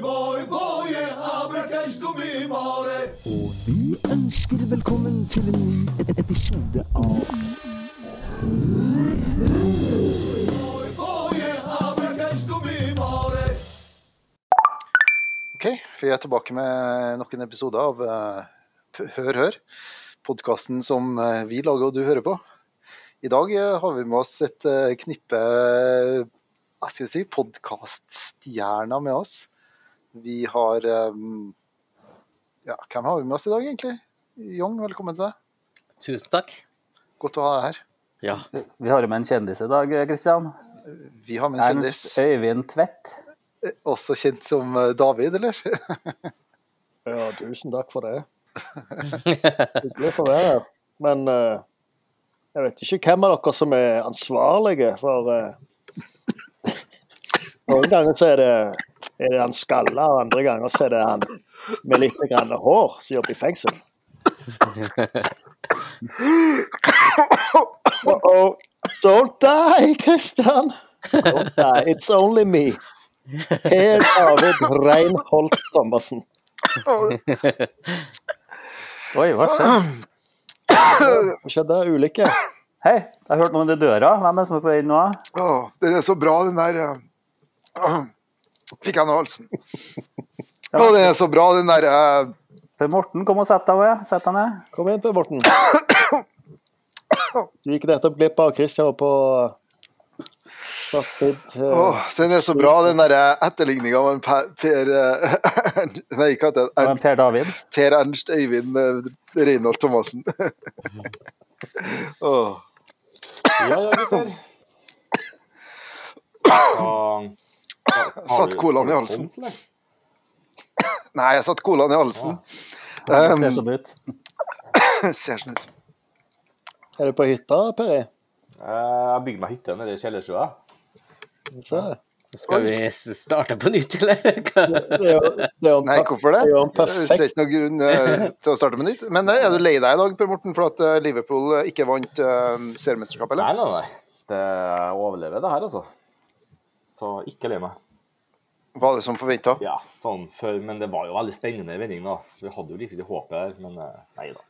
boy, boy, boy, abracash du mi. Og vi ønsker velkommen til en ny e- episode av Boy. Ok, vi er tilbake med nok en episode av eh, Hør Hør. Podkasten som eh, vi lager og du hører på. I dag eh, har vi med oss et knippe skal si, podkaststjerner med oss. Vi har eh, Ja, hvem har vi med oss i dag, egentlig? Jong, velkommen til deg. Tusen takk. Godt å ha deg her. Ja. Vi har jo med en kjendis i dag, Kristian. Vi har med en kjendis, Ernst Øyvind Tvedt. eh, også kjent som eh, David, eller? Ja, tusen takk for det. Hyggelig for være her. Men uh, jeg vet ikke hvem av dere som er ansvarlige for eh, Noen ganger så er det, er det han skalla, og andre ganger så er det han med litt grann hår som jobber i fengsel. Uh-oh. Don't die, Christian! Don't die. It's only me. Per David Reinholt Thomassen. Oi, hva skjedde? Hva skjedde? Ulykke? Hei, jeg har hørt noen i døra. Hvem er det som er på vei inn nå? Oh, den er så bra, den der eh, Fikk jeg noe halsen. Ja, det er så bra, den der eh, Per Morten, kom og sett deg ned. Sett deg ned. Kom igjen, Per Morten. Du gikk nettopp glipp av Christian var på satt litt eh, åh, Den er så bra, den der etterligninga av en Per, per eh, Nei, hva heter det? Det var Ern, Per David. per Ernst Øyvind eh, Reinhold Thomassen. Åh. Ja, ja, gutter. Da, Satt colaen i halsen. Nei, jeg satt colaen i halsen. Det Um, ser sånn ut. ser sånn ut. Er du på hytta, Peri? Jeg har bygd meg hytte nede i kjellerstua. Skal vi starte på nytt, eller? Det er jo, det er Nei, hvorfor det? det er ikke noen grunn eh, til å starte med nytt. Men eh, er du lei deg i dag, Per Morten, for at eh, Liverpool eh, ikke vant uh, seriemesterskapet, Nei, eller? nei, nei. Det overlever, det her, altså. Så ikke lei meg. Var det som forventa? Ja, sånn før, men det var jo veldig spennende vending, da. Vi hadde jo litt håp her, men eh, nei da.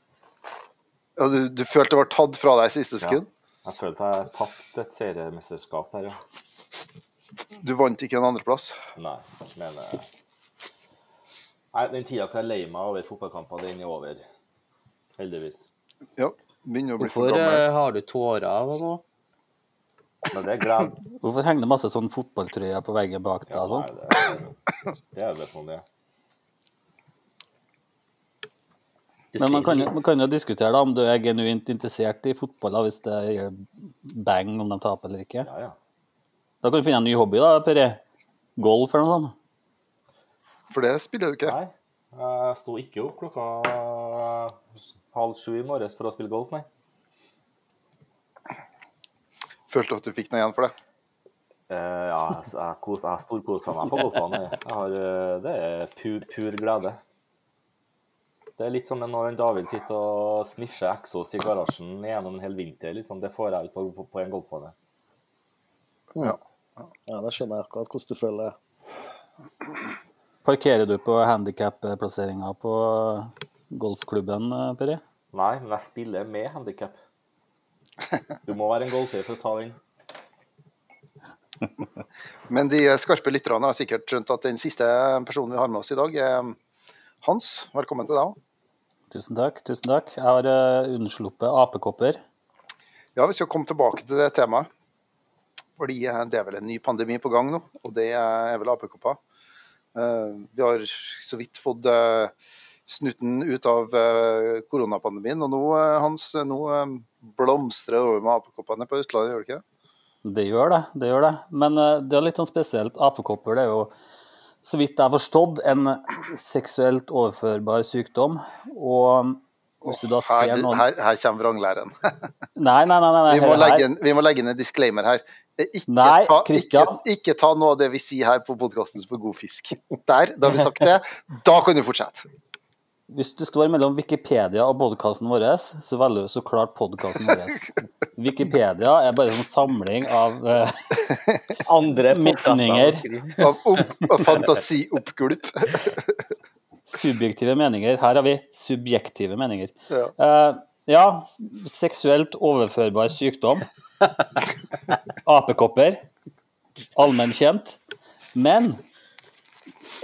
Ja, du, du følte det var tatt fra deg i siste Ja. Jeg følte jeg tapte et seriemesterskap der, ja. Du vant ikke en andreplass? Nei, men eh, Nei, den tida kan jeg lei meg over fotballkamper, den er over. Heldigvis. Ja. Begynner å bli for gammel. Hvorfor har du tårer av nå? Men det er glad. Hvorfor henger det masse sånn fotballtrøyer på veggen bak deg? Ja, sånn? det, er- det er det sånn det er. Men man kan, jo- man kan jo diskutere da, om du er genuint interessert i fotball, da, hvis det gjør bang om de taper eller ikke. Ja, ja. Da kan du finne en ny hobby, da, Peri. Golf eller noe sånt. For det spiller du ikke. Nei, jeg sto ikke opp klokka halv sju i morges for å spille golf, nei. Følte at du fikk noe igjen for det. Uh, ja, jeg, jeg, kos, jeg storkosa meg på golfbanen. eh, det er pur, pur glede. Det er litt som når David sitter og sniffer Exos i garasjen gjennom en hel vinter. Liksom. Det får jeg på, på, på en golfbane. Ja. Ja, det skjønner jeg akkurat hvordan du føler det. Parkerer du på handikap-plasseringa på golfklubben, eh, Peri? Nei, men jeg spiller med handikap. Du må være en golfer for å ta den. Men de skarpe lytterne har sikkert skjønt at den siste personen vi har med oss i dag, er Hans. Velkommen til deg òg. Tusen takk. tusen takk. Jeg har uh, unnsluppet apekopper. Ja, vi skal komme tilbake til det temaet. Fordi eh, det er vel en ny pandemi på gang nå, og det er vel apekopper. Eh, Vi har så vidt fått snuten ut av eh, koronapandemien, og nå, eh, Hans, nå eh, blomstrer det over med apekoppene på Østlandet, gjør det ikke det? Det gjør det. det gjør det. Men det er litt sånn spesielt. Apekopper det er jo, så vidt jeg har forstått, en seksuelt overførbar sykdom. Og hvis du da Her, ser noen her, her kommer vranglæren. Nei, nei, nei. nei, Vi må, her- legge en, vi må legge inn en disclaimer her. Ikke, Nei, ta, ikke, ikke ta noe av det vi sier her på podkasten for god fisk. Der, da har vi sagt det. Da kan du fortsette. Hvis du står mellom Wikipedia og podkasten vår, så velger du så klart podkasten vår. Wikipedia er bare en samling av uh, Andre Meninger. Av, opp, av fantasioppgulp. subjektive meninger. Her har vi subjektive meninger. Ja. uh, ja, seksuelt overførbar sykdom. Apekopper. Allmennkjent. Men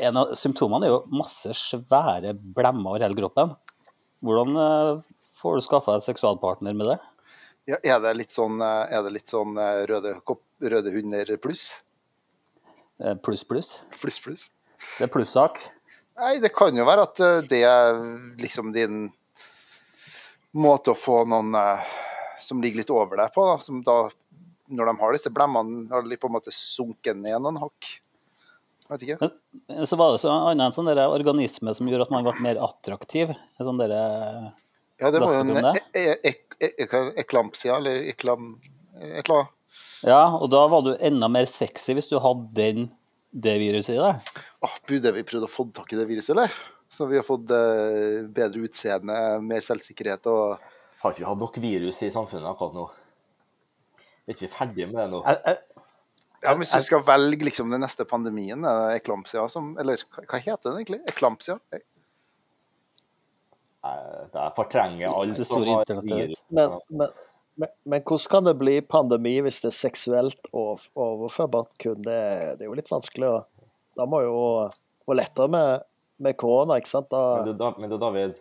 en av symptomene er jo masse svære blemmer over hele kroppen. Hvordan eh, får du skaffa deg seksualpartner med det? Ja, er det litt sånn, eh, er det litt sånn eh, røde, kopp, røde hunder pluss? Pluss, pluss. Pluss, pluss? Det er plussak. Nei, det kan jo være at det er liksom din måte å få noen som ligger litt over deg på, da, som da, når de har disse blemmene, har de på en måte sunket ned noen hakk. Vet ikke. Men så var det så annet en sånn der organisme som gjorde at man ble mer attraktiv. En sånn derre Ja, det var jo en e- e- e- eklampsia, eller eklam... Et eller annet. ja, og da var du enda mer sexy hvis du hadde den, det viruset i deg. Åh, burde vi prøvd å få tak i det viruset, eller? Så vi har fått eh, bedre utseende, mer selvsikkerhet og Har ikke vi hatt nok virus i samfunnet akkurat nå? Er ikke vi ferdige med det nå? Jeg, jeg, Ja, Hvis du skal velge liksom den neste pandemien, er det eklampsia som Eller hva heter den egentlig? Eklampsia? Det fortrenger alt Det som store har internettet. virus. Men, men, men, men hvordan kan det bli pandemi hvis det er seksuelt overførbart kun? Det, det er jo litt vanskelig å Da må jo gå lettere med, med korona, ikke sant? Men du, Da- men du, David,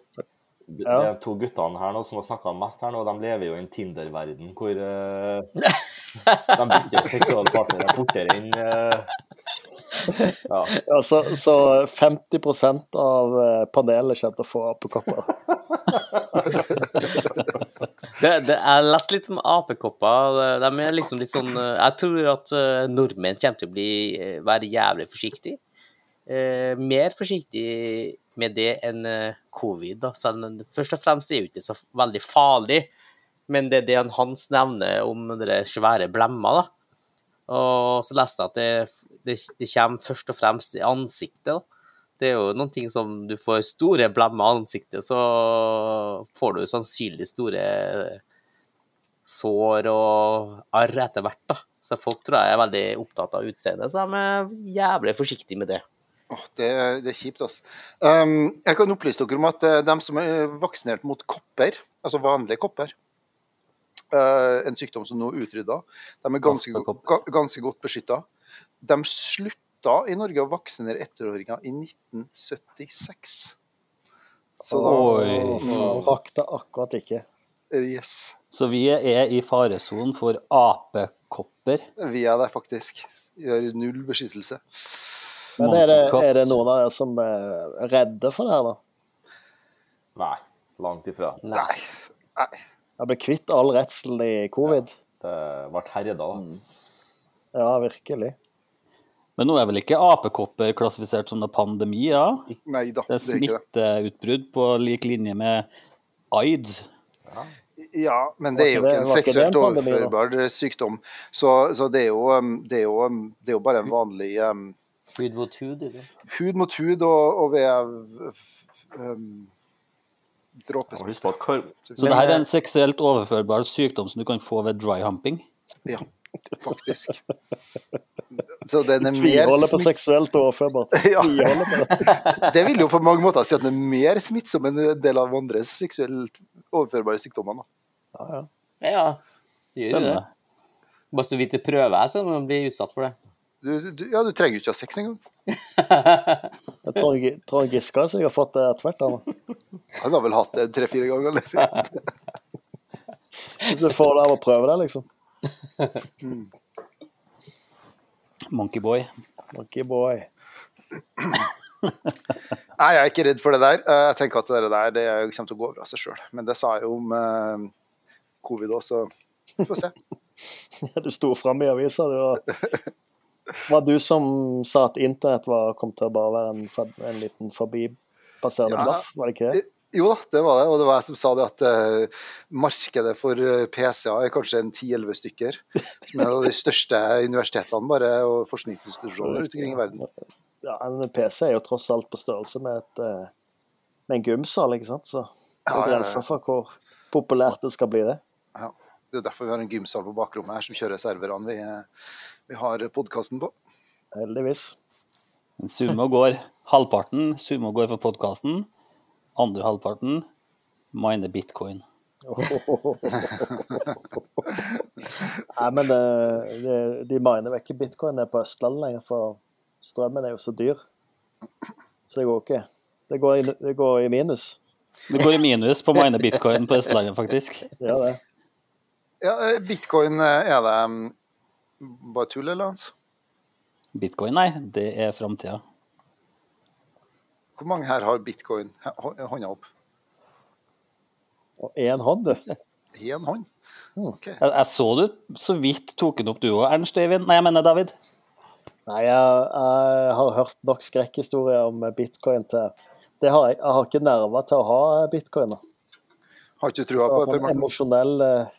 de, Ja. de to guttene her nå som har snakka mest her nå, de lever jo i en Tinder-verden hvor eh, de bytter seksualpartnere fortere enn eh, Ja. ja, så, så 50% av eh, panelet kommer til å få apekopper. det, det, jeg leste litt om apekopper. De er liksom litt sånn eh, Jeg tror at nordmenn kommer til å bli, være jævlig forsiktige. Eh, mer forsiktig med det enn covid. Da. Selv om først og fremst er det ikke så veldig farlig, men det er det Hans nevner om de svære blemmer. da. Og så leste jeg at det, det, det kommer først og fremst i ansiktet. da. Det er jo noen ting som du får store blemmer i ansiktet, så får du sannsynlig store sår og arr etter hvert, da. Så folk tror jeg er veldig opptatt av utseendet, så de er jævlig forsiktige med det. Åh, det, det er kjipt, altså. Um, jeg kan opplyse dere om at uh, de som er vaksinert mot kopper, altså vanlige kopper, en sykdom som nå er utrydda, de er ganske, ganske godt beskytta. De slutta i Norge å vaksinere ettåringer i 1976. Så da Oi. Rakk det akkurat ikke. Yes. Så vi er i faresonen for apekopper. Vi er der faktisk. Gjør null beskyttelse. Men er det, er det noen av dere som er redde for det her, da? Nei, langt ifra. Nei. Nei. Jeg ble kvitt all redsel i covid. Det ble herda, da. Ja, virkelig. Men nå er vel ikke apekopper klassifisert som noe pandemi? ja? Nei da, Det er det smitteutbrudd på lik linje med aids. Ja, men det er jo ikke en seksuelt overførbar sykdom. Så, så det, er jo, um, det, er jo, um, det er jo bare en vanlig um, Hud mot hud, hud mot hud og, og ved um, dråpesmitte. Så det her er en seksuelt overførbar sykdom som du kan få ved dry humping. Ja, faktisk. Så den er mer Tviholder på seksuelt overførbart. Ja. Det. Vil jo på mange måter si at den er mer smittsom enn en del av andre seksuelt overførbare sykdommer. Ja, Ja, ja. Ja, gjør jo det. Spennende. Bare så vidt det prøver jeg, så man blir utsatt for det. Du, du, ja, du trenger jo ikke ha sex engang. Jeg tror jeg- Trond Giske har fått det etter hvert. Han har vel hatt det tre-fire ganger. Eller? Hvis du får det av å prøve det, liksom. Monkeyboy. Monkey boy. Nei, jeg er ikke redd for det der. Eh, Jeg tenker at det der det kommer til å gå over av seg sjøl. Men det sa jeg jo om eh, covid òg, så vi får se. Du sto fram i avisa. du. var, var du som sa at internett var, kom til å bare være en, en liten forbipasserende Ja. blaff, var det ikke det? Jo da, det var det. Og det var jeg som sa det at uh, markedet for eh, PC-er er kanskje en 10-11 stykker. Som er av de største universitetene bare, og forskningsinstitusjoner rundt omkring i verden. Ja, En PC er jo tross alt på størrelse med et, eh, med en gymsal, ikke sant. Så det er grenser for hvor populært det skal bli, det. Ja. Det er derfor vi har en gymsal på bakrommet her som kjører serverne vi, vi har podkasten på. Heldigvis. Sumo går halvparten Sumo går for podkasten. Andre halvparten miner bitcoin. Nei, men det, det, de miner vel ikke bitcoin nede på Østlandet lenger, for strømmen er jo så dyr. Så det går ikke. Det går i, det går i minus. Det går i minus på å mine bitcoin på Østlandet, faktisk. Ja, det. Ja, eh, Bitcoin, eh, er det mm, bare tull, eller? Hans? Bitcoin, nei, det er framtida. Hvor mange her har bitcoin? Hånda opp. Og én hånd, du. Én hånd? Okay. Jeg, jeg så du så vidt tok den opp du òg, Ernst Eivind. Nei, jeg mener David. Nei, jeg, jeg har hørt nok skrekkhistorier om bitcoin til det har jeg, jeg har ikke nerver til å ha bitcoin. da. Har ikke du trua på det? En emosjonell eh,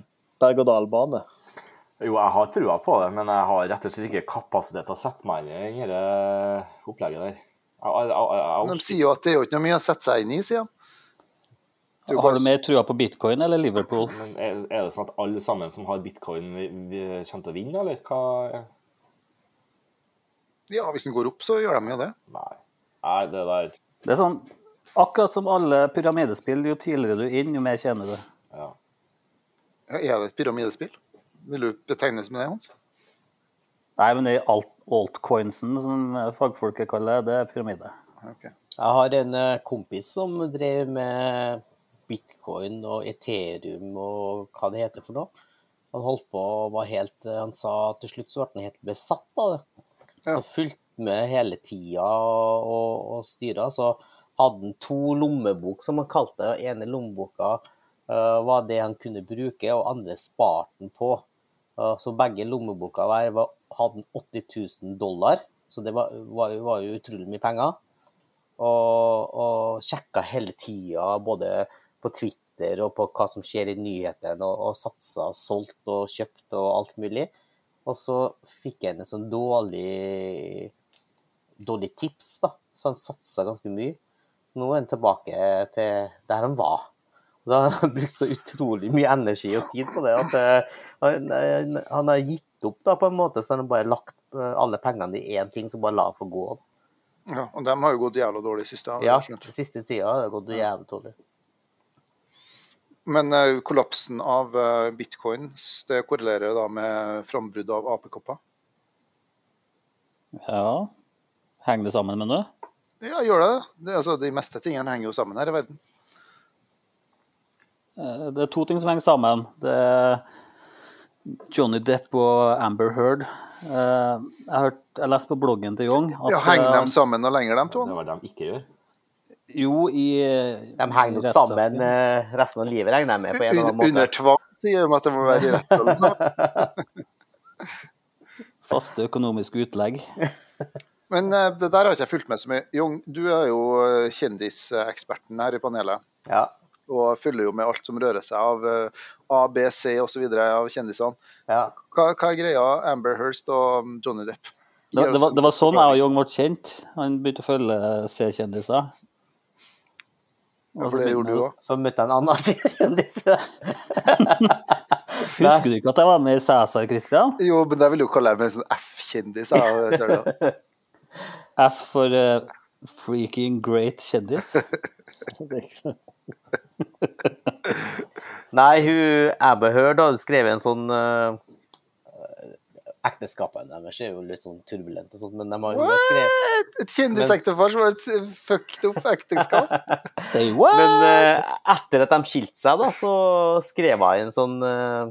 berg-og-dal-bane. Jo, jeg har trua på det, men jeg har rett og slett ikke kapasitet til å sette meg inn i det opplegget der. Jeg, jeg, jeg, jeg, De sier jo at det er jo ikke noe mye å sette seg inn i, sier de. Har bare- du mer trua på bitcoin eller Liverpool? Men er, er det sånn at alle sammen som har bitcoin, vi, vi kommer til å vinne, eller hva? Ja, hvis den går opp, så gjør de jo det. Nei. Nei, det der Det er sånn akkurat som alle pyramidespill, jo tidligere du er inn, jo mer tjener du. Ja. Ja, Er det et pyramidespill? Vil du betegnes med det, Hans? Nei, men det er alt altcoinsen, som fagfolket kaller det, det er pyramide. Okay. Jeg har en eh, kompis som drev med bitcoin og Eterium og hva det heter for noe. Han holdt på og var helt eh, Han sa til slutt så ble han helt besatt av det. Ja. Han fulgte med hele tida og, og styra. Så hadde han to lommebok, som han kalte det. Den ene lommeboka uh, var det han kunne bruke, og andre sparte han på. Så begge lommeboka hver var, hadde 80 000 dollar, så det var, var, var jo utrolig mye penger og, og sjekka hele tida, både på Twitter og på hva som skjer i nyhetene, og, og satsa, solgt og kjøpt og alt mulig. Og så fikk han en sånn dårlig, dårlig tips, da, så han satsa ganske mye. Så nå er han tilbake til der han var. Da har han brukt så utrolig mye energi og tid på det at eh, han, han, han har gitt opp, da, på en måte, så han har bare lagt eh, alle pengene i én ting, så bare la for få gå. Ja, og de har jo gått jævla dårlig siste. Ja, den siste tida har det gått jævlig dårlig. Men uh, kollapsen av uh, bitcoins det korrelerer da med frambrudd av apekopper? Ja. Henger det sammen med noe? Ja, gjør det det? det? Altså, de meste tingene henger jo sammen her i verden. Eh, Det er to ting som henger sammen. Det er Johnny Depp og Amber Heard. Eh, Jeg, har hørt, jeg leste på bloggen til Young at Ja, Henger eh, de sammen noe lenger, de to? Det var det de ikke gjør. Jo, i De henger nok sammen eh, resten av livet, regner jeg med, på en eller annen måte. Under tvang sier de at det må være i rettssalen. Faste økonomiske utlegg. Men eh, det der har ikke jeg fulgt med så mye. Jung, du er jo eh, kjendiseksperten her i panelet. Ja. Og fyller jo med alt som rører seg av eh, A, B, C osv. av kjendisene. ja. Hva, hva er greia Amber Hirst og Johnny Depp? Det, det, var, det var sånn jeg og Young ble kjent. Han begynte å følge C-kjendiser. Ja, for det gjorde du òg. Så møtte jeg en annen kjendis. Husker du ikke at jeg var med i Cæsar, Christian? Jo, men jeg ville jo kalle meg en sånn F-kjendis. F for uh, freaking great kjendis. Nei, hun Amber Heard hadde skrevet en sånn uh, Ekteskapene deres er jo litt sånn turbulent og sånt, men de har jo skrevet Et kjendisektepar som har et fucked up ekteskap? Say what? Men uh, etter at de skilte seg, da, så skrev hun en sånn eh,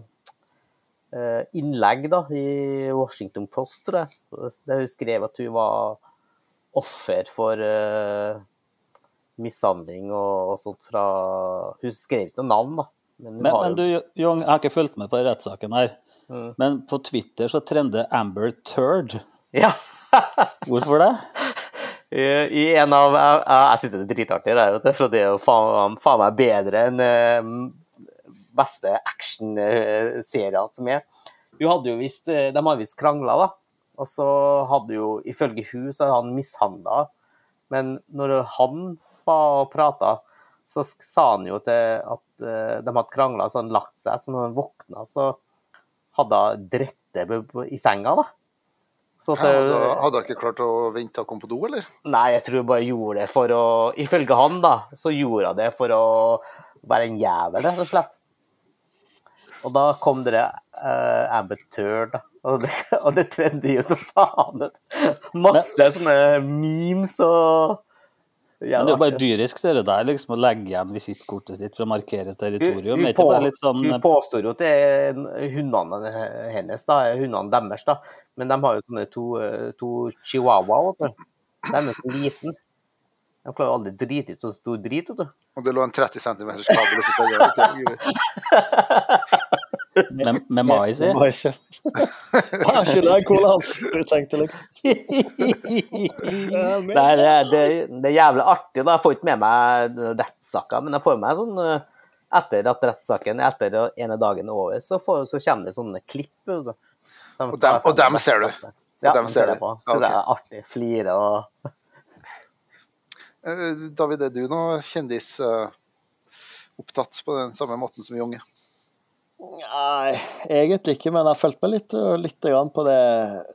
eh, innlegg da, i Washington Post, tror jeg. Der hun skrev at hun var offer for eh, mishandling og, og sånt fra Hun skrev ikke noe navn, da. Men, Men, men du, jo, Young, jeg har ikke fulgt med på rettssaken her. Mm. Men på Twitter så trender Amber Turd. Ja. Hvorfor det? I en av Jeg, jeg syns det er dritartig, det vet du, for det er jo faen, faen meg bedre enn uh, beste actionseriene som er. Hun hadde jo visst eh, De har visst krangla, da. Og så hadde jo, ifølge hun, så hadde han mishandla. Men når han var og prata, så sa han jo til at eh, de hadde krangla, så han lagt seg. Så når han våkna, så hadde hun på- i senga, da. Så at, eh, hadde hun ikke klart å vente til å komme på do, eller? Nei, jeg tror hun bare gjorde det for å Ifølge han, da, så gjorde hun det for å være en jævel, rett og slett. Og da kom dere uh, Amber da. Og det, og det trendte jo som faen ut. Masse sånne memes og Men det er jo bare dyrisk det der, liksom, å legge igjen visittkortet sitt for å markere territorium. Hun, litt sånn hun påstår jo at det er hundene hennes, da, hundene deres, da. Men de har jo sånne to, eh, to chihuahua. De er så liten. De klarer jo aldri å drite ut så stor drit, vet du. Og det lå en 30 cm kabel. med, med mais i? Ikke Ja, ikke det cola hans, du tenkte liksom. Nei, det, det, det er jævlig artig. da. Jeg får ikke med meg rettssaker, men jeg får med meg sånn eh, etter at rettssaken etter ene dagen er over, så, får, så kommer det sånne klipp. Som Og dem- og dem ser du? Ja, dem ser jeg på. Så Så det er artig. Flire og Eh, David, er du noe kjendisopptatt på den samme måten som Junge? Nei, egentlig ikke, men jeg har fulgt med litt, litt på det,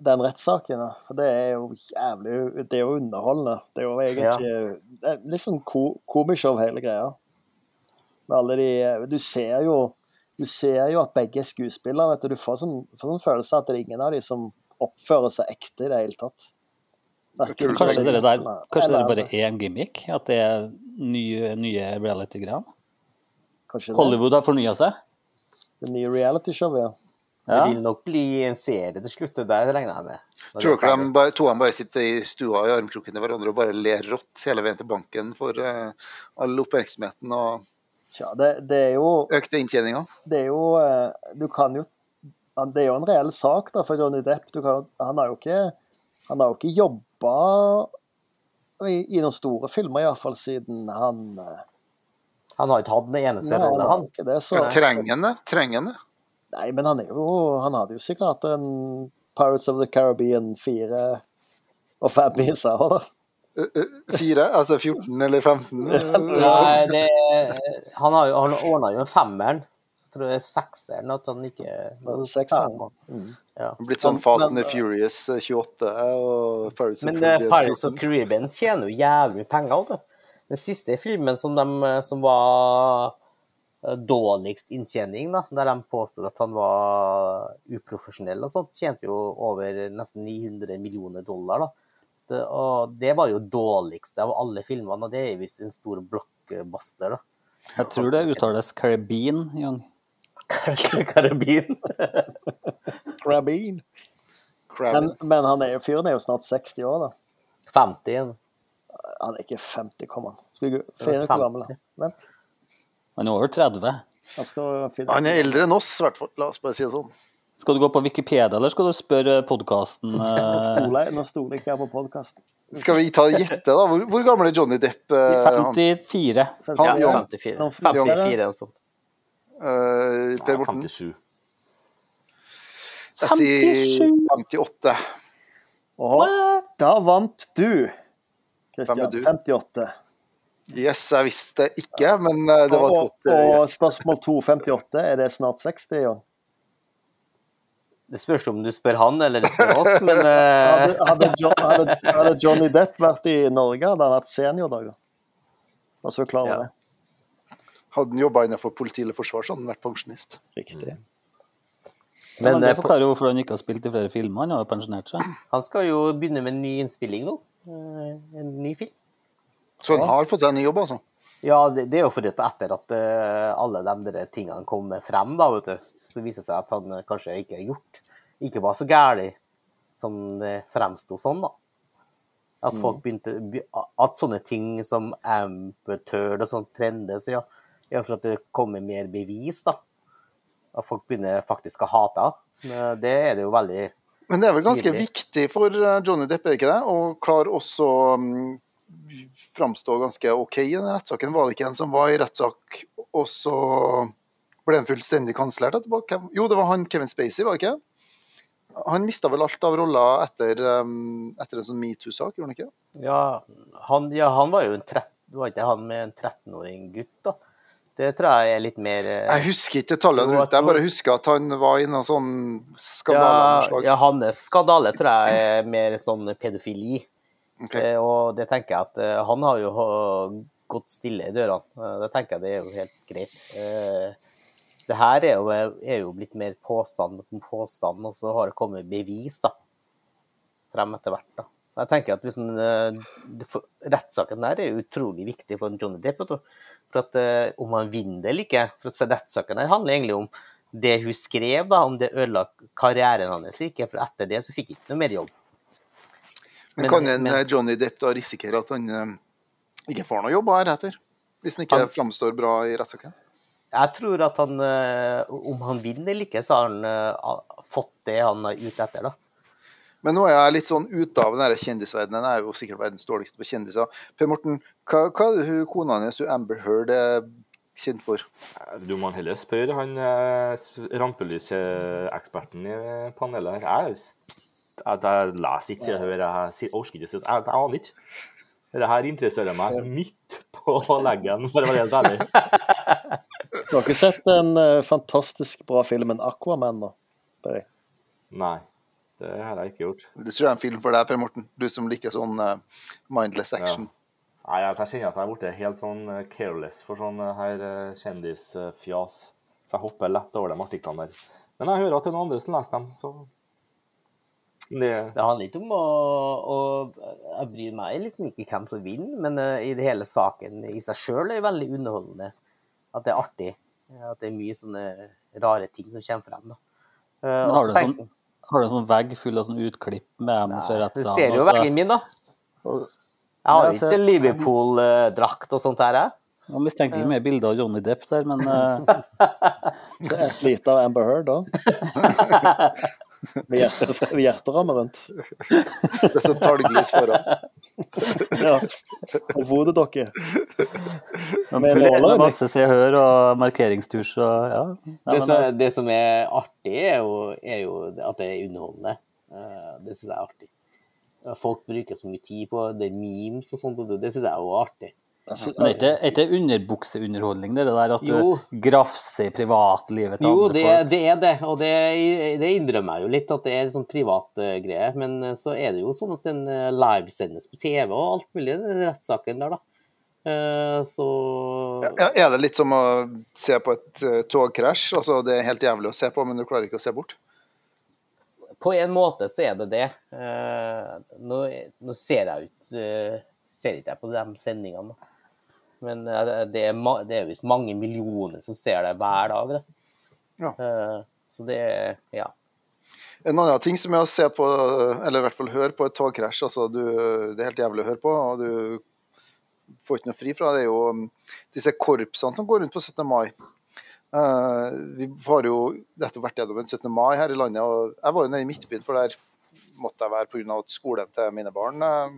den rettssaken. For det er jo jævlig Det er jo underholdende. Det er jo egentlig det er litt sånn ko, komishow, hele greia. Med alle de Du ser jo du ser jo at begge er skuespillere. Du Du får sånn, får sånn følelse at det er ingen av de som oppfører seg ekte i det hele tatt. Hverken- Kanskje dere der, kanskje dere bare er en gimmick? At det er nye, nye reality-greier? Hollywood har fornya seg? Det nye realityshowet, ja. Ja. Det vil nok bli en serie til slutt, det der regner jeg med. Tror er dere de bare, to bare sitter i stua i armkroken til hverandre og bare ler rått hele veien til banken for uh, all oppmerksomheten og Tja, det, det er jo økte inntjeninga? det er jo eh, Du kan jo Det er jo en reell sak da for Johnny Depp. Du kan, han har jo ikke han har jo ikke jobba i, i noen store filmer, iallfall siden han eh, Han har ikke hatt den eneste rolle, han det, så Men trenger han det? Nei, men han er jo Han hadde jo sikkert hatt en Pirates of the Caribbean 4 og 5 i seg òg, da. Eh, eh, Fire? Altså 14 eller 15? Nei, det, han har jo han ordna jo en femmeren. Så tror jeg det er sekseren at han ikke Sekseren. Mm. Ja. Blitt sånn Fast and men- the Furious eh, 28 og Paris of eh, Caribbean Pirates of 14. Caribbean tjener jo jævlig penger. vet du. Den siste filmen som, de, som var eh, dårligst inntjening, da, der de påstod at han var uprofesjonell og sånt, tjente jo over nesten 900 millioner dollar. da. Det, og det var jo dårligste av alle filmene, og det er visst en stor blockbuster. da. Jeg tror det uttales Caribbean, Young. Karabin. Caribbean. Crabben. Men, men han er jo, fyren er jo snart 60 år, da. 50 igjen. Han er ikke 50, kom han. Skal vi finne ut hvor gammel han? Vent. Han er over 30. Han skal finne Han er eldre enn oss, i hvert fall. La oss bare si det sånn. Skal du gå på Wikipedia, eller skal du spørre podkasten? Nå stoler ikke jeg på podkasten. Skal vi ta gjette, da? Hvor, hvor gammel er Johnny Depp? eh, 54. Han, Ja, ja. 54. Noen 54 og sånt. Uh, per Morten? 57. Jeg sier 58. Og da vant du, Kristian. er du? 58. Yes, jeg visste ikke, men eh, det var et godt eh, og spørsmål 2, 58. Er det snart 60 Jon? Det spørs om du spør han eller det spør oss, men uh... Hadde, hadde, John, hadde, hadde Johnny Depp vært i Norge, hadde han hatt seniordager. Var så klar over Ja. det. Hadde han jobba innenfor politi eller forsvar, så hadde han vært pensjonist. Riktig. Men, Men det forklarer jo hvorfor han ikke har spilt i flere filmer. Han har jo pensjonert seg. han skal jo begynne med en ny innspilling nå. Eh, En ny film. Så han har fått seg en ny jobb, altså. Ja, det, det er jo fordi at etter at eh, alle de der tingene kom frem, da, vet du, så viser det seg at han eh, kanskje ikke har gjort Ikke var så gæren som det fremsto sånn, da. At folk begynte At sånne ting som amputør og sånn trendes, ja. ja, for at det kommer mer bevis, da. At folk begynner faktisk å hate henne. Det er det jo veldig Men det er vel ganske viktig for eh, Johnny Depp, er det ikke det? Å klare også um, framstå ganske OK i den rettssaken. Var det ikke en som var i rettssak, og så ble han fullstendig kansellert etterpå? Jo, det var han Kevin Spacey, var det ikke? Han mista vel alt av roller etter, um, etter en sånn metoo-sak, gjorde han ikke? Ja, han, ja, han var jo en 13, var ikke han med en 13-åring gutt, da? Det tror jeg er litt mer eh, Jeg husker ikke tallene rundt det, jeg bare husker at han var i noen sånn skandale. ja, ja, hans skandale tror jeg er mer sånn pedofili. Okay. Eh, og det tenker jeg at eh, han har jo gått stille i dørene. Det tenker jeg det er jo helt greit. Det her er jo, er jo blitt mer påstand på påstand, og så har det kommet bevis da, frem etter hvert. da. Jeg tenker at for- Rettssaken der er utrolig viktig for Johnny Depp. For at eh, Om han vinner det eller ikke for at Rettssaken der handler egentlig om det hun skrev, da, om det ødela karrieren hans ikke. For etter det så fikk han ikke noe mer jobb. Men Men- kan en men- eh, Johnny Depp da risikere at han ikke får noe jobb heretter? Hvis han ikke Han- framstår bra i rettssaken? Jeg tror at han, om han vinner eller ikke, så har han fått det han er ute etter, da. Men nå er jeg litt sånn ute av den kjendisverdenen. Jeg er jo sikkert verdens dårligste på kjendiser. Per Morten, hva, hva er hun kona hennes, hun Amber Heard, er kjent for? Du må heller spørre han eh, rampelyseksperten i panelet her. Jeg, jeg, jeg leser ikke, jeg hører, jeg orker ikke Jeg, jeg aner ikke. Dette her interesserer meg midt på leggen, for å være helt ærlig. Du har ikke sett den eh, fantastisk bra filmen 'Aquaman', da? Nei, det har jeg ikke gjort. Det tror jeg er en film for deg, Per Morten. Du som liker sånn uh, mindless action. Nei, jeg, jeg kjenner at jeg er blitt helt sånn eh, careless for sånn eh, her kjendisfjas. Så jeg hopper lett over de artiklene der. Men jeg hører at det er noen andre som leser dem, så det, Det handler ikke om å, å Jeg bryr meg liksom ikke hvem som vinner, men uh, i det hele saken i seg sjøl er veldig underholdende. At det er artig. At det er mye sånne rare ting som kommer frem. da. Uh, Men har du sånn, har du en sånn vegg full av sånn utklipp med dem fra Du ser jo veggen min, da. og- Jeg har Ja, jo ikke Liverpool-drakt og sånt her, jeg. Jeg mistenker ikke mye bilder av Johnny Depp der, men uh... Et lite av Amber Heard, da. Med hjerte- med hjerteramme rundt. Det er så talglys foran. Ja. Og hodedokke. Med nåler, masse Se og Hør og markeringsturs og ja. Nei, Det som, altså, det som er artig, er jo, er jo at det er underholdende. Eh, Det syns jeg er artig. Folk bruker så mye tid på det memes og sånt, og det, det syns jeg er jo artig. Altså, men er ikke- er ikke underbukseunderholdning, det der at du grafser i privatlivet til Jo, andre det, folk? det er det, og det, det innrømmer jeg jo litt, at det er sånn privat uh, greie. Men eh, så er det jo sånn at den uh, livesendes på TV og alt mulig, den rettssaken der, da. Eh, Så Ja, er det litt som å se på et togkrasj? Altså, det er helt jævlig å se på, men du klarer ikke å se bort? på en måte så er det det. Eh, Nå, nå ser jeg ut Ser ikke jeg på de sendingene, da. Men eh, det er, det er visst mange millioner som ser det hver dag, det. Ja. Eh, Så det er Ja. En annen ting som er å se på, eller i hvert fall høre på et togkrasj, altså du, det er helt jævlig å høre på, og du får ikke noe fri fra, det er jo um, disse korpsene som går rundt på 17. mai. Uh, vi har jo nettopp vært gjennom en 17. mai her i landet, og jeg var jo nede i Midtbyen, for der måtte jeg være pga. at skolen til mine barn eh,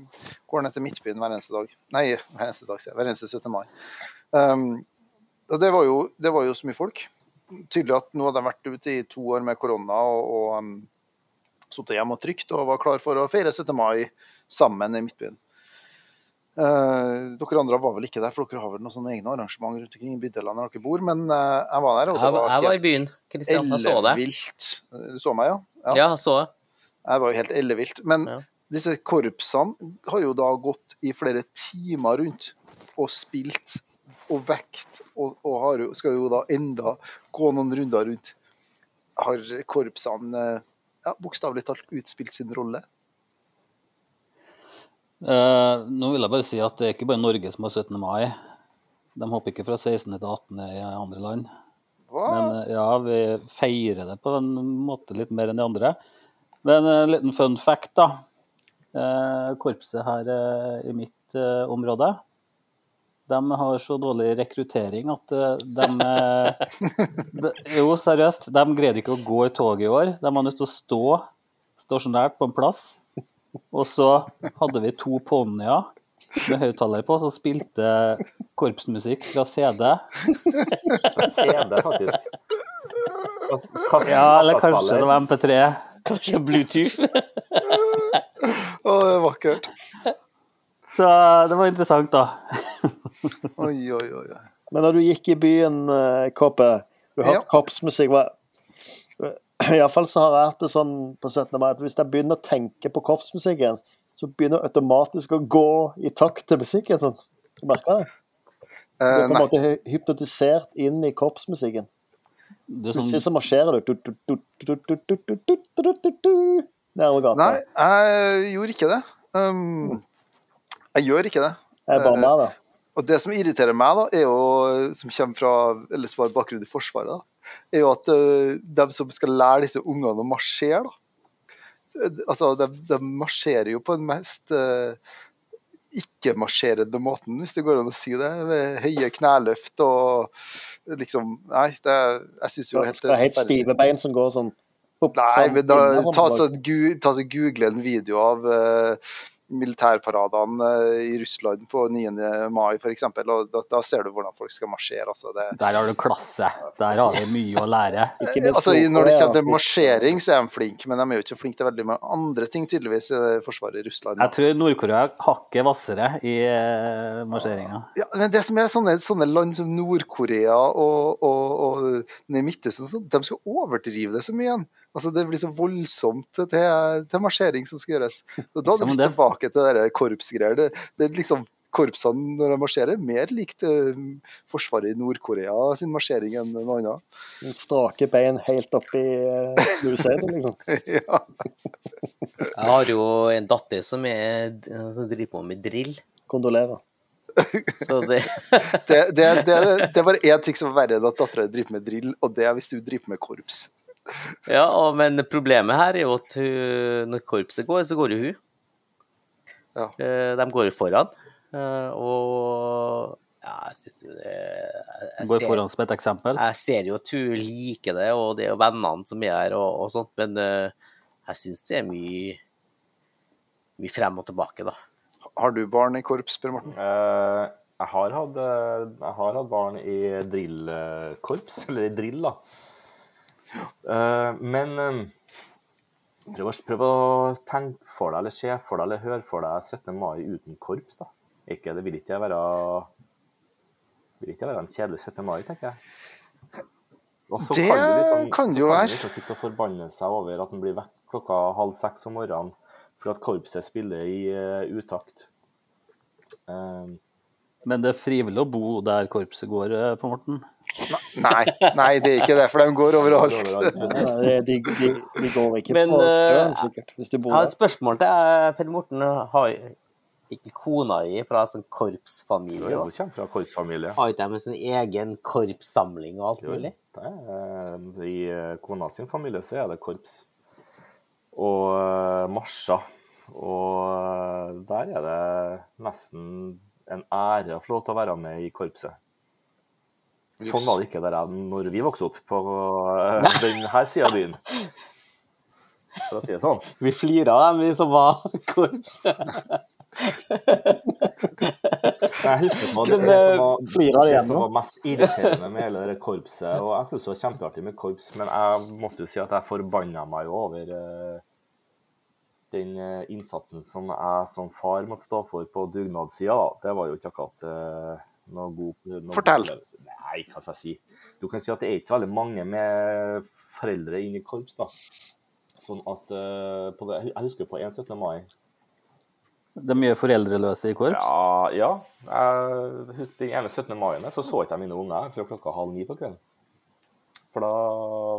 går ned til Midtbyen hver eneste dag. Nei, hver eneste dag, sier jeg. Hver eneste 17. mai. Um, det var, jo, det var jo så mye folk. Tydelig at nå hadde de vært ute i to år med korona og, og um, sittet hjemme og trygt og var klar for å feire 17. mai sammen i Midtbyen. Uh, dere andre var vel ikke der, for dere har vel noen sånne egne arrangement rundt omkring i bydelene der dere bor, men uh, jeg var der, og det Jeg, var jeg var i byen. Kristian, jeg så deg. ellevilt. Du så meg, ja? Ja, jeg så det. Jeg var jo helt ellevilt. Men Ja. Disse korpsene har jo da gått i flere timer rundt og spilt og vekt, og, og har, skal jo da enda gå noen runder rundt. Har korpsene ja, bokstavelig talt utspilt sin rolle? Eh, nå vil jeg bare si at det er ikke bare Norge som har 17. mai. De hopper ikke fra 16. til 18. i andre land. Hva? Men eh, ja, vi feirer det på en måte litt mer enn de andre. Men en liten fun fact, da. Eh, Korpset her eh, i mitt eh, område, de har så dårlig rekruttering at de, de Jo, seriøst. De greide ikke å gå i toget i år. De var nødt til å stå stasjonært på en plass. Og så hadde vi to ponnier med høyttalere på som spilte korpsmusikk fra CD. Fra CD, faktisk. Kas- kas- Ja, eller kanskje det var MP3. Kanskje Bluetooth? Å, det er vakkert. Så det var interessant, da. Oi, oi, oi. Men når du gikk i byen, eh, Kåpe, du hørte Ja. korpsmusikk Iallfall så har jeg hatt det sånn på 17. mai at hvis jeg begynner å tenke på korpsmusikken, så begynner jeg automatisk å gå i takt til musikken. sånn. Du merker det? Du Eh, er på en måte hypnotisert inn i korpsmusikken. Du er Plutselig sånn, så marsjerer du. Det er alligator. Nei, jeg gjorde ikke det. Um, jeg gjør ikke det. Jeg bare meg, da. Eh, og det som irriterer meg, da, er jo, som kommer fra eller som har bakgrunn i Forsvaret, da, er jo at eh, uh, de som skal lære disse ungene å marsjere, da eh, Altså, de, de marsjerer jo på den mest uh, ikke-marsjerende måten, hvis det går an å si det. Med høye kneløft og liksom Nei, det, jeg syns jo helt Skal ha helt stive bein som går sånn. Nei, men da, ta så, gu, ta så google en video av uh, militærparadene eh, i Russland på 9. mai f.eks. Og da, da ser du hvordan folk skal marsjere. Altså, det, der har du klasse. Der har vi mye å lære. Ikke altså, når det kommer til marsjering, så er de flinke, men de er jo ikke flinke til veldig mange andre ting, tydeligvis, i forsvaret i Russland. Jeg tror Nord-Korea hakket hvassere i eh, marsjeringa. Ja, men det som er sånne, sånne land som Nord-Korea og, og, og i Midtøsten, de skal overdrive det så mye igjen. Altså, det blir så voldsomt til, til marsjering som skal gjøres. Og da er det vi tilbake til det korpsgreier. Det, det er liksom Korpsene når de marsjerer, mer likt uh, Forsvaret i Nord-Korea sin marsjering enn noe annet. Strake bein helt opp i uh, museet, liksom. ja. Jeg har jo en datter som, er, som driver på med drill. Kondolerer. Så det Det, det, det, det er bare én ting som er verre enn at dattera driver med drill, og det er hvis du driver med korps. Ja, og, men problemet her er jo at hun, når korpset går, så går jo hun. Ja. Eh, De går jo foran. eh, Og ja, jeg syns jo det jeg Går ser- foran som et eksempel. Jeg ser jo at hun liker det, og det er jo vennene som er her og, og sånt, men eh, jeg syns det er mye, mye frem og tilbake, da. Har du barn i korps, Per Morten? Eh, jeg, har hatt, jeg har hatt barn i drillkorps, eller i drill, da. Eh, men eh, prøv, å, prøv å tenke for deg, eller se for deg, eller høre for deg 17. mai uten korps, da. Ikke, det vil ikke være vil ikke være en kjedelig 17. mai, tenker jeg. Og så Det kan liksom, kan det jo kan Så kan liksom sitte og forbanne seg over at den blir vekk klokka halv seks om morgenen for at korpset spiller i uh, utakt. Um, Men det er frivillig å bo der korpset går, eh, på Morten. Nei, nei, det er ikke det, for de går overalt. Nei, De, de, de går ikke Men, på strøm, støen, sikkert, hvis de bor Jeg har et spørsmål til deg, Per Morten. Har ikke kona di fra en sånn korpsfamilie? jo, hun kommer fra korpsfamilie. Har ikke de sin sånn egen korpssamling og alt Jo, mulig? er, I eh, kona sin familie så er det korps. Og eh, marsjer. Og eh, der er det nesten en ære å få lov til å være med i korpset. Sånn var det ikke der når vi vokste opp på eh, denne sida av byen. For å si det sånn. Vi flira av dem, vi som var korps. Jeg husker på det, det, eh, som var, det som var mest irriterende med hele det korpset. Og jeg syns det var kjempeartig med korps, men jeg måtte jo si at jeg forbanna meg jo over eh, den eh, innsatsen som jeg som far måtte stå for på dugnadssida. Det var jo ikke akkurat eh, noe god noe Fortell. opplevelse. Nei, hva skal jeg si. Du kan si at det er ikke så veldig mange med foreldre inn i korps, da. Sånn at uh, på det, Jeg husker på 1. 17. mai Det er mye foreldreløse i korps. ja, ja. Jeg Den ene 17. mai så så ikke jeg mine unger før klokka halv ni på kvelden. For da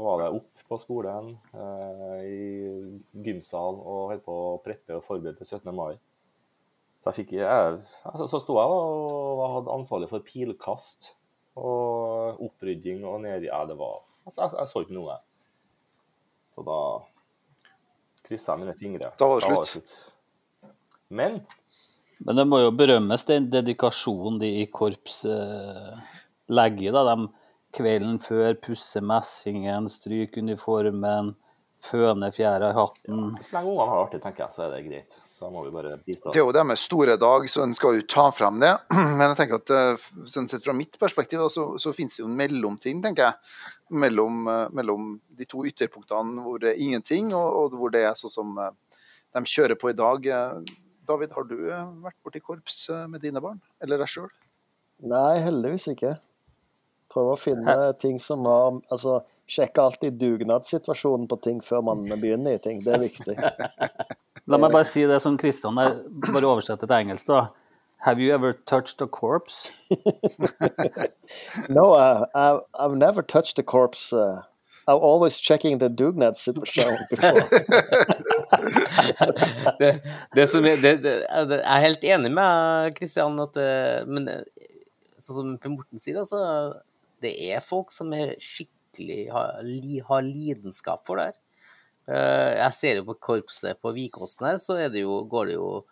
var det opp på skolen, eh, i gymsal og holdt på å preppe og forberede til 17. mai. Så jeg fikk jeg, Så, Så sto jeg da og hadde ansvarlig for pilkast og opprydding og nedi Ja, det var altså, jeg, jeg så ikke noe. Så da kryssa jeg mine fingre. Da var det slutt. Men Men det må jo berømmes den dedikasjonen de i korps eh, legger i. da. De kvelden før pusse messingen, stryke uniformen, føner fjæra i hatten. så lenge ungene har det artig, tenker jeg, så er det greit. Så må vi bare bistå. Det er jo det med store dag, så en skal jo ta frem det. Men jeg tenker at eh, sånn sett fra mitt perspektiv, så, så finnes det jo en mellomting, tenker jeg. Mellom, eh, mellom de to ytterpunktene hvor det er ingenting, og, og hvor det er sånn som eh, de kjører på i dag. David, har du vært borti korps med dine barn, eller deg sjøl? Nei, heldigvis ikke. Prøve å finne ting som har Altså, sjekke alltid dugnadssituasjonen på ting før man begynner i ting. Det er viktig. La meg bare si det som Kristian der, bare oversette til engelsk, da. Have you ever touched a corpse? No, uh, I've, I've never touched a corpse. Uh, I'm always checking the dugnad situation before. det, det som er, det, det, jeg er helt enig med Kristian, at eh, Men eh, sånn som Per Morten sier, altså, det er folk som er skikkelig har, li, har lidenskap for det her. Eh, Jeg ser jo på korpset på Vikåsen her, så er det jo, går det jo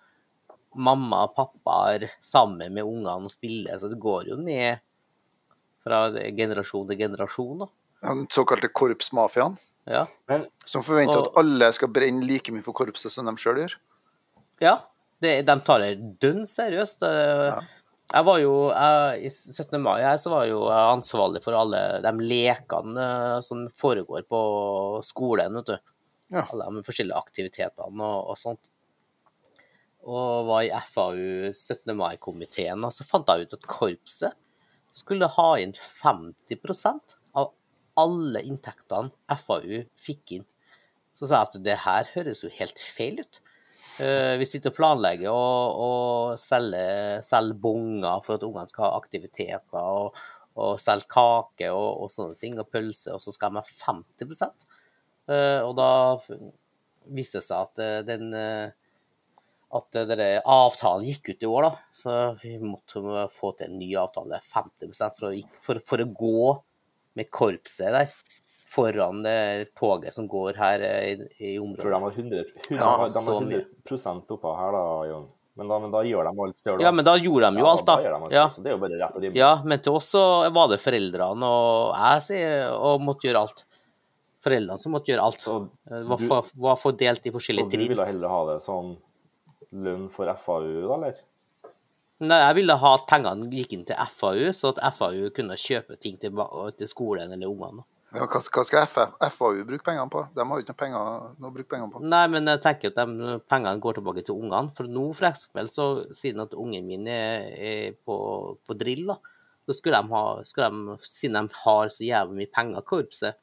mamma og pappa sammen med ungene og spiller, så det går jo ned fra generasjon til generasjon, da. Den såkalte korpsmafiaen, Ja. som forventer Og- at alle skal brenne like mye for korpset som de sjøl gjør. Ja, det, de tar det dønn seriøst. Eh, Jeg var jo, jeg, I 17. mai her så var jeg jo ansvarlig for alle de lekene eh, som foregår på skolen. vet du. Ja. Alle de forskjellige aktivitetene og, og sånt. Og var i FAU 17. mai-komiteen, og så fant jeg ut at korpset skulle ha inn 50% av alle inntektene FAU fikk inn. Så sa jeg at det her høres jo helt feil ut. Eh, vi sitter og planlegger å, å selge, selge bonger for at ungene skal ha aktiviteter, og, og selge kake og, og sånne ting, og pølse, og så skal de ha 50 Eh, Og da viste det seg at eh, den at avtalen gikk ut i år, da. Så vi måtte få til en ny avtale, 50 for å, for, for å gå med korpset der foran det toget som går her eh, i, i området. For de har 100, 100, Ja, de har 100 oppå her, da, Jon. Men da, men da gjør de alt sjøl, Ja, men da gjorde de jo alt, da. da de Ja. Så det er jo bare rett og rimelig. Ja, men til oss så var det foreldrene og jeg sier, og måtte gjøre alt. Foreldrene som måtte gjøre alt. Så var, for, var fordelt i Så du ville heller ha det sånn lønn for FAU, da, eller? Nei, jeg ville ha at pengene gikk inn til FAU, så at FAU kunne kjøpe ting til, til skolen eller ungene. Ja, hva, hva skal FAU bruke pengene på? De har jo ikke noe penger noe å bruke pengene på. Nei, men jeg tenker at de pengene går tilbake til ungene. For nå, for eksempel, så siden at ungen min er, er på, på drill, da, så skulle de ha, skulle de, siden de har så jævlig mye penger, korpset,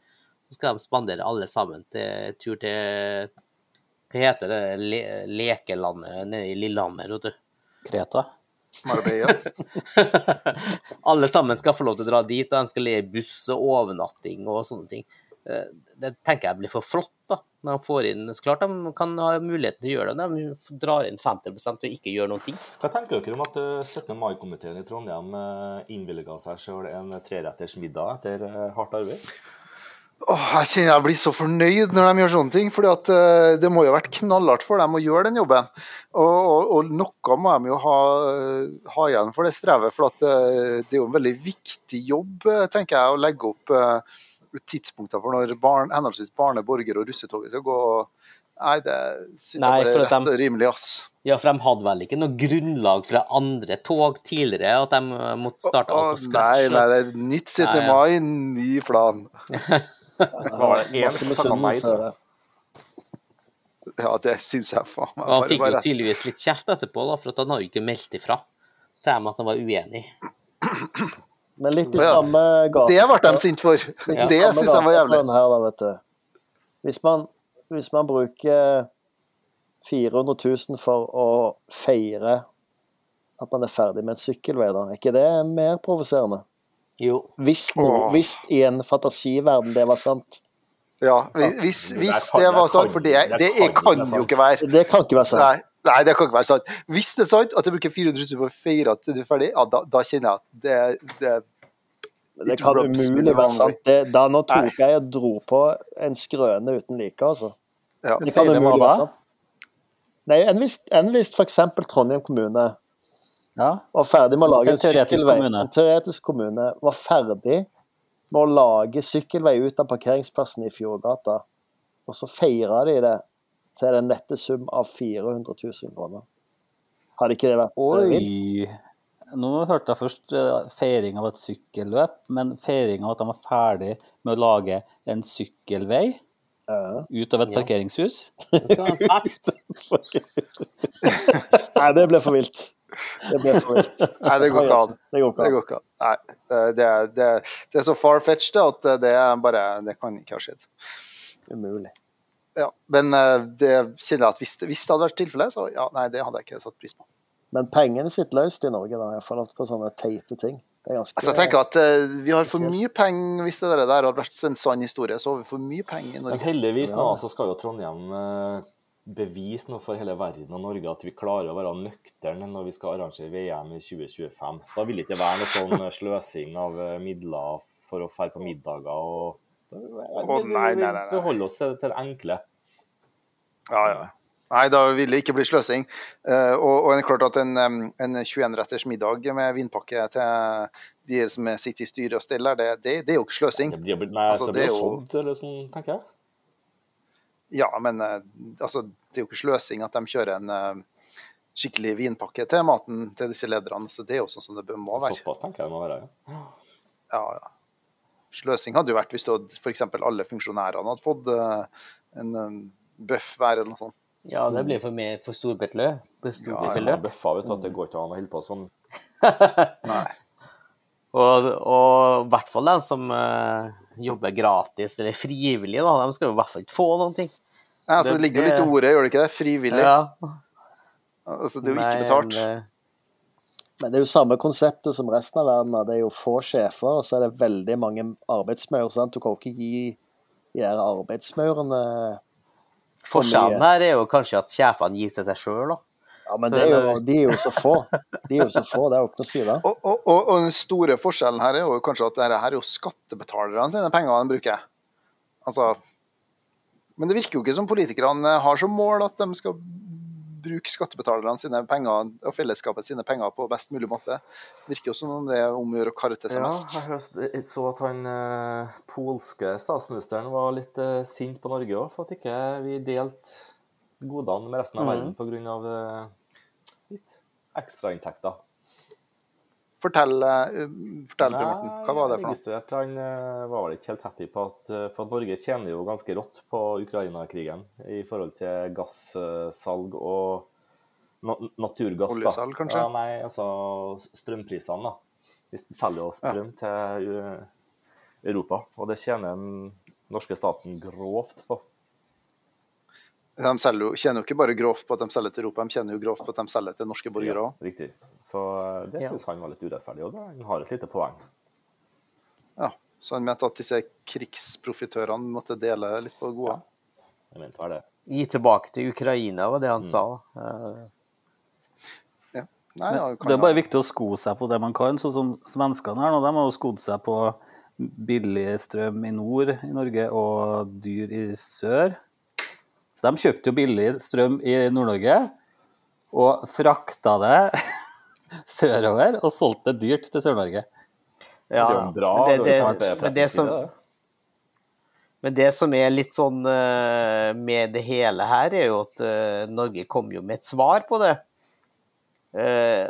så skal de spandere alle sammen til tur til Hva heter det le, lekelandet nede i Lillehammer, vet du. Kreta? Marbella. alle sammen skal få lov til å dra dit, og en skal leie buss og overnatting og sånne ting. Eh, Det tenker jeg blir for flott, da. Når de får inn Så klart de kan ha muligheten til å gjøre det, de drar inn 50 og ikke gjør noen ting. Hva tenker dere om at eh, 17. mai-komiteen i Trondheim uh, innvilga seg sjøl en treretters middag etter eh, hardt arbeid? Åh, jeg kjenner jeg blir så fornøyd når de gjør sånne ting. fordi at eh, Det må jo ha vært knallhardt for dem å gjøre den jobben. Og, og, og noe må de jo ha, ha igjen for det strevet. For at uh, det er jo en veldig viktig jobb, eh, tenker jeg, å legge opp uh, tidspunkter for når barn, henholdsvis barne-, borger- og russetoget skal gå. Nei, det syns jeg bare er rett og rimelig, ass. Ja, for de hadde vel ikke noe grunnlag fra andre tog tidligere, at de eh, måtte starte alt på nei, scratch. nei, det er nytt 17. Nei, ja. mai, ny plan. Masse misunnelse. Ja, det syns jeg faen meg han fikk jo tydeligvis litt kjeft etterpå, da, for at han har jo ikke meldt ifra til dem at han var uenig. Men litt i Ja. samme gate. Det ble de sinte for. Litt Det syns jeg var jævlig. Her, da, vet du. Hvis man, hvis man bruker 400 000 for å feire at man er ferdig med en sykkelvei, da, er ikke det mer provoserende? Jo. Hvis, no, hvis i en fantasiverden det var sant. Ja, hvis, hvis det var sant, for det, det kan jo ikke være. Det kan ikke være sant. Nei, nei, det kan ikke være sant. Hvis det er sant at jeg bruker 400 000 for å feire at du er ferdig, ja, da, da kjenner jeg at det, det Det kan umulig være sant. Det, da nå tok jeg og dro på en skrøne uten like, altså. ja. Det kan umulig være sant. Nei, enn hvis, enn hvis f.eks. Trondheim kommune Ja. var ferdig med å lage En en teoretisk sykkelvei. kommune. En teoretisk kommune var ferdig med å lage sykkelvei ut av parkeringsplassen i Fjordgata, og så feira de det til den nette sum av 400 000 kroner. Hadde ikke det vært Oi. vilt? Oi. Nå hørte jeg først eh, feiring av et sykkelløp, men feiring av at de var ferdig med å lage en sykkelvei ut av et parkeringshus. Det skal være fest. Nei, det ble for vilt. Det ble for vilt. Nei, det går ikke an. Det går ikke Det an. går ikke an. Nei, det, det, er- det, er- det er så far-fetched at det er bare Det kan ikke ha skjedd. Umulig. Ja, men eh, det kjenner jeg at hvis det, hvis det hadde vært tilfellet, så ja, nei, det hadde jeg ikke satt pris på. Men pengene sitter løst i Norge, da, iallfall på sånne teite ting. Det er ganske Altså, jeg tenker at uh, vi har for mye penger, hvis det der hadde vært en sann historie, så har vi for mye penger i Men heldigvis nå Ja. så skal jo Trondheim eh, bevise noe for hele verden og Norge at vi klarer å være nøkterne når vi skal arrangere VM i 2025. Da vil det ikke være noe sånn eh, sløsing av eh, midler for å dra på middager og Å, nei, nei, nei, holder oss til det enkle. Ja, ja. Nei, da vil det ikke bli sløsing. Eh, og, og det er klart at en, en 21-retters middag med vinpakke til de som sitter i styret og steller, det, det, det er jo ikke sløsing. Det blir, nei, Altså, så det blir jo sånt, eller sånn, tenker jeg. Ja, men altså, det er jo ikke sløsing at de kjører en eh, skikkelig vinpakke til maten til disse lederne. Så det er jo sånn som det må være. Såpass tenker jeg det må være. Ja. Ja, ja. Sløsing hadde jo vært hvis f.eks. alle funksjonærene hadde fått eh, en um, bøff hver eller noe sånt. Ja, det blir for mye for storbeløp. Ja, Hvis Storbeløp. man er bøffa, vet du, at det går ikke an å holde på sånn. Nei. Og, og i hvert fall de som uh, jobber gratis eller frivillig, da, de skal jo i hvert fall ikke få noen ting. Nei, altså, det Det- ligger jo litt i ordet, gjør det ikke det? Frivillig. Ja. Altså, det er jo ikke betalt. eh, Men det er jo samme konseptet som resten av verden. Det er jo få sjefer, og så er det veldig mange arbeidsmaur. sant? Du kan jo ikke gi de her arbeidsmaurene for Forskjellen mye. her er jo kanskje at sjefene gir til seg sjøl, da. Ja, men det er jo, de er jo så få. De er jo så få, det er jo ikke noe å si det. Og, og, og, og den store forskjellen her er jo kanskje at dette her er jo skattebetalerne sine penger de bruker. Altså, men det virker jo ikke som politikerne har som mål at de skal bruke skattebetalerne sine penger og fellesskapet sine penger på best mulig måte. Det virker jo som om det er om å gjøre å karre til seg mest. jeg jeg så at han eh, polske statsministeren var litt eh, sint på Norge òg, for at ikke vi delte godene med resten av verden verden pga. Uh, litt ekstrainntekter. Fortell, eh, fortell Per Morten, hva var det for noe? Jeg Han eh, var vel ikke helt happy på at eh, For at Norge tjener jo ganske rått på Ukraina-krigen i forhold til gassalg og naturgass. Oljesalg, kanskje? Ja, nei, altså strømprisene, da. Vi selger jo strøm til eh, Europa, og det tjener den norske staten grovt på. De selger jo, tjener jo ikke bare grovt på at de selger til Europa, de kjenner jo grovt på at de selger til norske borgere òg. Riktig. Så eh, det Ja. syns han var litt urettferdig, og det- han har et lite poeng. Ja, så han mente at disse krigsprofitørene måtte dele litt på det gode. Jeg mente vel det. Gi tilbake til Ukraina, var det han Mm. sa. Eh, Nei, ja, Det er bare ha- viktig å sko seg på det man kan, sånn som svenskene her nå. De har jo skodd seg på billig strøm i nord i Norge og dyr i sør. Så de kjøpte jo billig strøm i Nord-Norge og frakta det sørover og solgte det dyrt til Sør-Norge. ja, det jo bra. men det, det, det, men, det som, men det som er litt sånn eh, med det hele her, er jo at eh, Norge kom jo med et svar på det. Eh,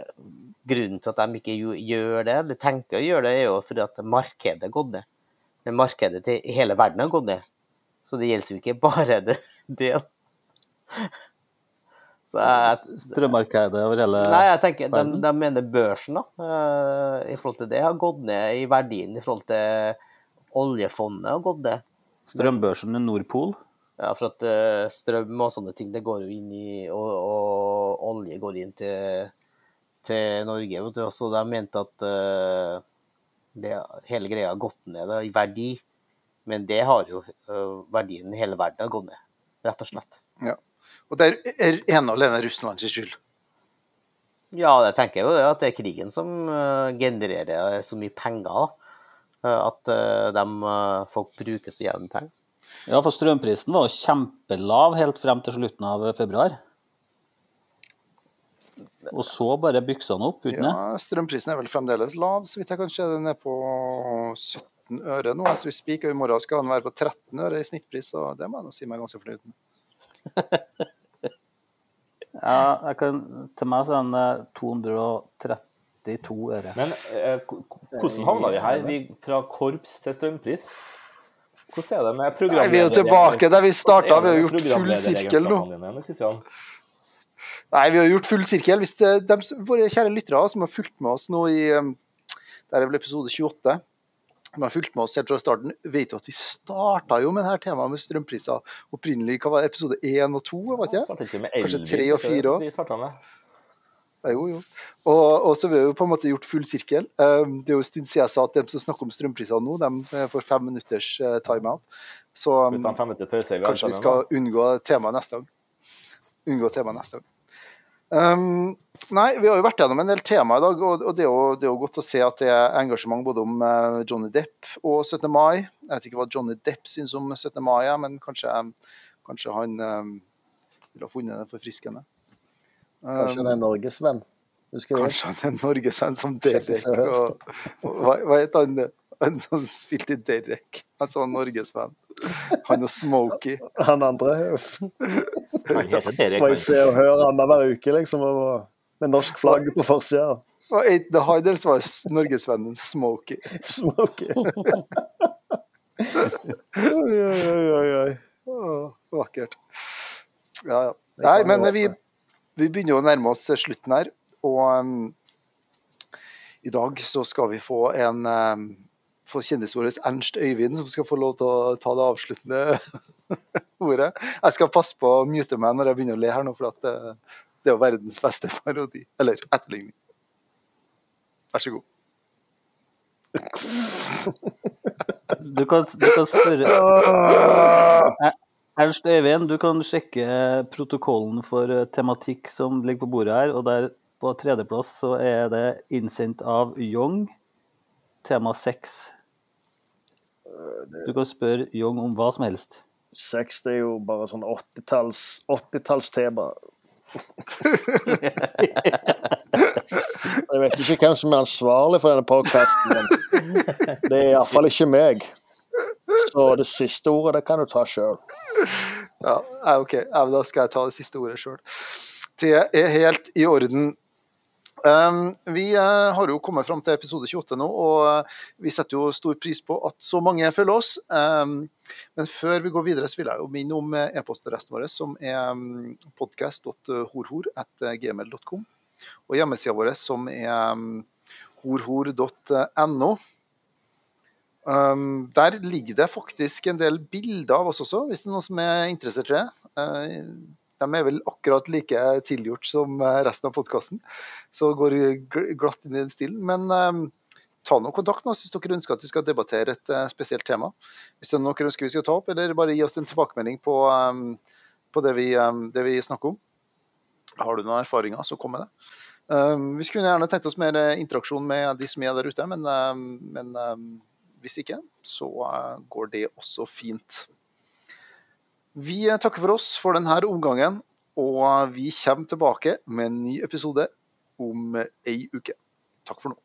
grunnen til at de ikke gjør det, eller tenker å gjøre det, er jo fordi at markedet har gått ned. Men markedet til hele verden har gått ned. Så det gjelder jo ikke bare det. Det. Så jeg, Strømmarkedet over hele Nei, jeg tenker, de, de mener børsen da, eh, i forhold til det har gått ned i verdien i forhold til oljefondet har gått ned. Strømbørsen i Nordpol. Ja, for at eh, strøm og sånne ting, det går jo inn i, og, og olje går inn til, til Norge, vet du. Så de mente at uh, det, hele greia har gått ned da, i verdi, men det har jo verdien i hele verden har gått ned, rett og slett. Ja. Og det er ene og alene Russlands skyld. Ja, det tenker jeg jo det, at det er krigen som eh, genererer så mye penger. Eh, At de, eh, folk bruker så jævlig penger. Ja, for strømprisen var jo kjempelav helt frem til slutten av februar. Og så bare byksa den opp uten det. Ja, strømprisen er vel fremdeles lav, så vidt jeg kan se. Den er på 17 øre nå. Så vi spiker i morgen skal den være på 13 øre i snittpris, og det må jeg nå si meg ganske fornøyd med. Ja, jeg kan, til meg så er den eh, 232 øre. Men eh, hvordan havna vi her? Vi fra korps til strømpris? Hvordan er det med programleder... vi er jo tilbake der vi starta. Vi har gjort full sirkel nå. Nei, vi har gjort full sirkel. Hvis det, de, våre kjære lyttere som har fulgt med oss nå i der er vel episode 28. De har fulgt med oss helt fra starten, vet jo at vi starta jo med dette temaet med strømpriser opprinnelig. Hva var det, episode 1 og 2? Var ikke? Startet Kanskje 3 og ikke det fire? Vi. Ja, jo, jo. Og, og så har jo på en måte gjort full sirkel. Um, det er jo en stund siden jeg sa at de som snakker om strømpriser nå, de får fem minutters uh, timeout. Så um, vi kanskje vi skal unngå temaet neste gang. Unngå temaet neste gang. Um, nei, vi har jo vært gjennom en del tema i dag, og, og det, er jo, det er jo godt å se at det er engasjement både om uh, Johnny Depp og 17. mai. Jeg vet ikke hva Johnny Depp syns om 17. mai, ja, men kanskje, kanskje han um, ville ha funnet det forfriskende. Kanskje Um, han er norgesvenn. Husker du? Kanskje han er Norgesvenn som Derek. Og, og hva, hva heter han han som spilte i Derek? Han var Norgesvenn. Han og Smokey. Han andre Han heter Derek. må jeg se og høre annenhver uke, liksom. Med norsk flagg på forsida. Og Eight the Hiders var norgesvennen Smokey. Smokey. oi, oi, oi, oi. Åh, vakkert. Ja, ja. Nei, men vi, vi begynner å nærme oss slutten her. Og um, i dag så skal vi få en um, få kjendisen vår Ernst Øyvind som skal få lov til å ta det avsluttende ordet. Jeg skal passe på å mute meg når jeg begynner å le her nå, for at det, det er jo verdens beste parodi. Eller etterligning. Vær så god. Du kan, du kan spørre Eh, Ernst Øyvind, du kan sjekke protokollen for eh, tematikk som ligger på bordet her, og der på tredjeplass så er det innsendt av Young, tema 6. Du kan spørre Young om hva som helst. Sex det er jo bare sånn 80-talls 80-tallstema. Jeg vet ikke hvem som er ansvarlig for denne podkasten, men det er iallfall ikke meg. Så det siste ordet, det kan du ta sjøl. Ja, ja, OK. Ja, da skal jeg ta det siste ordet sjøl. Det er helt i orden. Vi eh, har jo kommet fram til episode 28 nå, og eh, vi setter jo stor pris på at så mange følger oss. Men før vi går videre, så vil jeg jo minne om eh, e-postadressen vår, som er podcast.horhor.gmail.com, og hjemmesida vår, som er horhor.no. Der ligger det faktisk en del bilder av oss også, hvis det er noen som er interessert i det. De er vel akkurat like tilgjort som eh, resten av podkasten, så går gl- glatt inn i den stilen. Men eh, ta nå kontakt med oss hvis dere ønsker at vi skal debattere et eh, spesielt tema. Hvis det er noe dere ønsker vi skal ta opp, eller bare gi oss en tilbakemelding på, um, på det, vi, um, det vi snakker om. Har du noen erfaringer, så kom med det. Um, vi skulle gjerne tenkt oss mer interaksjon med de som er der ute, men, men hvis ikke, så går det også fint. Vi takker for oss for denne omgangen, og vi kommer tilbake med en ny episode om ei uke. Takk for nå.